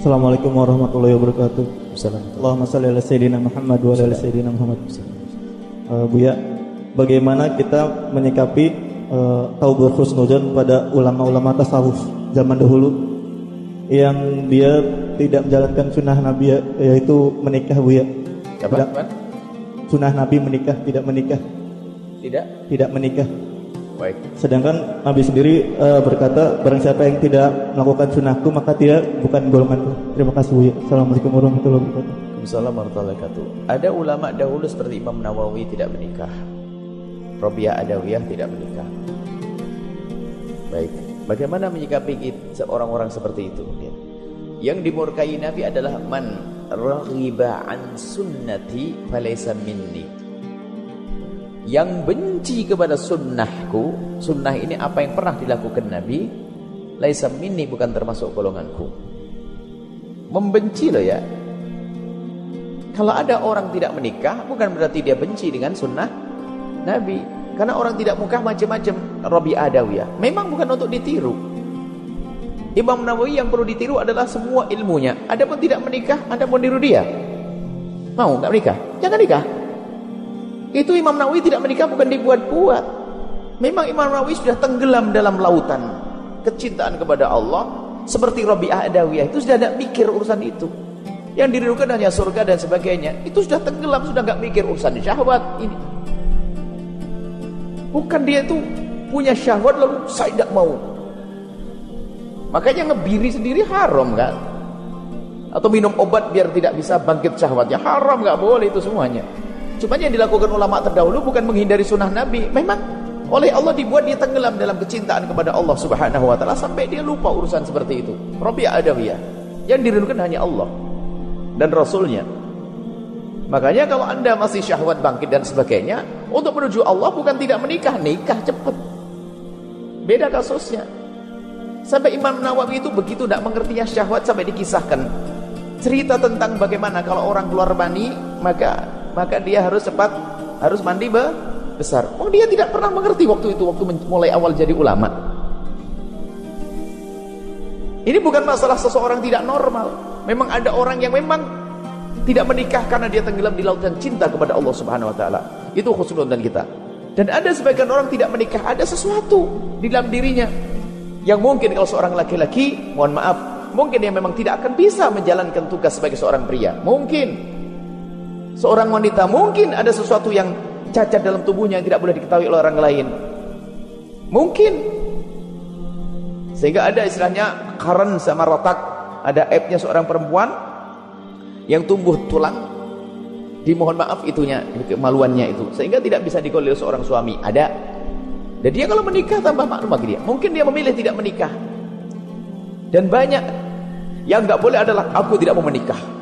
Assalamualaikum warahmatullahi wabarakatuh. Allahumma salli ala sayyidina Muhammad wa ala sayyidina Muhammad. Uh, Buya, bagaimana kita menyikapi uh, taubur husnudzon pada ulama-ulama tasawuf zaman dahulu yang dia tidak menjalankan sunnah Nabi ya- yaitu menikah Buya. Tidak-? Sunnah Nabi menikah, tidak menikah, Tidak? tidak menikah. Baik. Sedangkan Nabi sendiri eh, berkata, barang siapa yang tidak melakukan sunnahku maka dia bukan golonganku. Terima kasih Buya. Assalamualaikum warahmatullahi wabarakatuh. Waalaikumsalam warahmatullahi wabarakatuh. Ada ulama dahulu seperti Imam Nawawi tidak menikah. Robiah Adawiyah tidak menikah. Baik. Bagaimana menyikapi kita- orang-orang seperti itu? Lihat. Yang dimurkai Nabi adalah man raghiba an sunnati falaysa minni. Yang benci kepada sunnahku, sunnah ini apa yang pernah dilakukan Nabi, laisa minni bukan termasuk golonganku. Membenci loh ya, kalau ada orang tidak menikah, bukan berarti dia benci dengan sunnah Nabi. Karena orang tidak menikah macam-macam. Robi Adawiyah. Memang bukan untuk ditiru. Imam Nawawi yang perlu ditiru adalah semua ilmunya. Adapun tidak menikah, anda mau niru dia. Mau nggak menikah? Jangan nikah. Itu Imam Nawawi tidak menikah bukan dibuat-buat. Memang Imam Nawawi sudah tenggelam dalam lautan kecintaan kepada Allah. Seperti Robi'ah Adawiyah itu sudah tidak mikir urusan itu. Yang dirindukan hanya surga dan sebagainya. Itu sudah tenggelam, sudah nggak mikir urusan syahwat ini. Bukan dia itu punya syahwat lalu saya tidak mau. Makanya ngebiri sendiri haram kan? Atau minum obat biar tidak bisa bangkit syahwatnya haram nggak boleh itu semuanya. Cuma yang dilakukan ulama terdahulu bukan menghindari sunnah Nabi. Memang oleh Allah dibuat dia tenggelam dalam kecintaan kepada Allah Subhanahu wa taala sampai dia lupa urusan seperti itu. Rabi'ah Adawiyah. Yang dirindukan hanya Allah dan Rasulnya. Makanya kalau anda masih syahwat bangkit dan sebagainya, untuk menuju Allah bukan tidak menikah, nikah cepat. Beda kasusnya. Sampai Imam Nawawi itu begitu tidak mengertinya syahwat sampai dikisahkan cerita tentang bagaimana kalau orang keluar mani maka maka dia harus cepat harus mandi be besar. Oh dia tidak pernah mengerti waktu itu waktu mulai awal jadi ulama. Ini bukan masalah seseorang tidak normal. Memang ada orang yang memang tidak menikah karena dia tenggelam di lautan cinta kepada Allah Subhanahu wa taala. Itu khusnudzon kita. Dan ada sebagian orang tidak menikah, ada sesuatu di dalam dirinya yang mungkin kalau seorang laki-laki, mohon maaf, mungkin dia memang tidak akan bisa menjalankan tugas sebagai seorang pria. Mungkin seorang wanita mungkin ada sesuatu yang cacat dalam tubuhnya yang tidak boleh diketahui oleh orang lain. Mungkin. Sehingga ada istilahnya karan sama rotak, ada aibnya seorang perempuan yang tumbuh tulang. Dimohon maaf itunya kemaluannya itu. Sehingga tidak bisa digolir seorang suami. Ada. Dan dia kalau menikah tambah maklum bagi dia. Mungkin dia memilih tidak menikah. Dan banyak yang nggak boleh adalah aku tidak mau menikah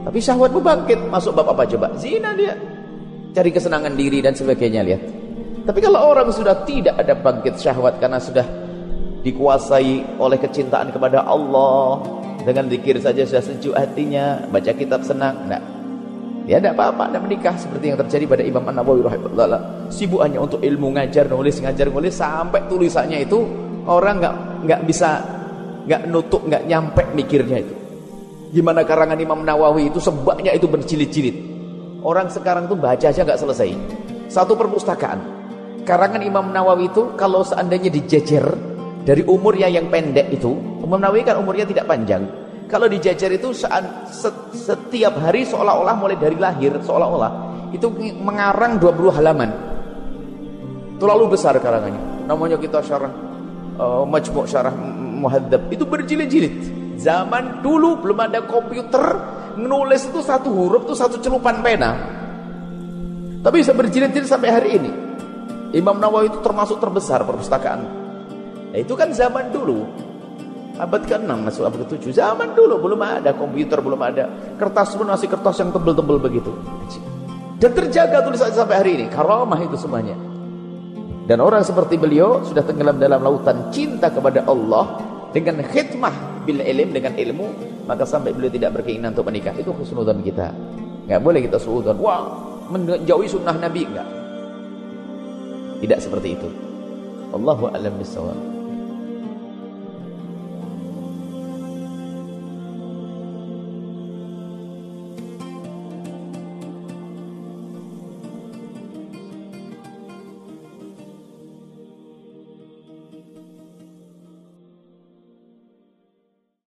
tapi syahwatmu bangkit masuk bab apa coba? Zina dia. Cari kesenangan diri dan sebagainya lihat. Tapi kalau orang sudah tidak ada bangkit syahwat karena sudah dikuasai oleh kecintaan kepada Allah dengan zikir saja sudah sejuk hatinya baca kitab senang enggak. Dia tidak apa-apa tidak menikah seperti yang terjadi pada Imam An-Nawawi rahimahullah. Sibuk hanya untuk ilmu ngajar nulis ngajar nulis sampai tulisannya itu orang nggak nggak bisa nggak nutup nggak nyampe mikirnya itu gimana karangan Imam Nawawi itu sebabnya itu berjilid-jilid. Orang sekarang tuh baca aja nggak selesai. Satu perpustakaan. Karangan Imam Nawawi itu kalau seandainya dijejer dari umurnya yang pendek itu Imam Nawawi kan umurnya tidak panjang. Kalau dijajar itu setiap hari seolah-olah mulai dari lahir seolah-olah itu mengarang 20 halaman. Terlalu besar karangannya. Namanya kita syarah uh, majmu' syarah muhadzab. Itu berjilid-jilid zaman dulu belum ada komputer nulis itu satu huruf itu satu celupan pena. Tapi bisa berjilid-jilid sampai hari ini. Imam Nawawi itu termasuk terbesar perpustakaan. Nah itu kan zaman dulu. Abad ke-6 masuk abad ke-7 zaman dulu belum ada komputer belum ada kertas pun masih kertas yang tebel-tebel begitu. Dan terjaga tulisannya sampai hari ini. Karamah itu semuanya. Dan orang seperti beliau sudah tenggelam dalam lautan cinta kepada Allah dengan khidmah bil ilm dengan ilmu maka sampai beliau tidak berkeinginan untuk menikah. Itu husnudzon kita. Nggak boleh kita suudzon wah menjauhi sunnah Nabi enggak? Tidak seperti itu. Allahu a'lam bishawab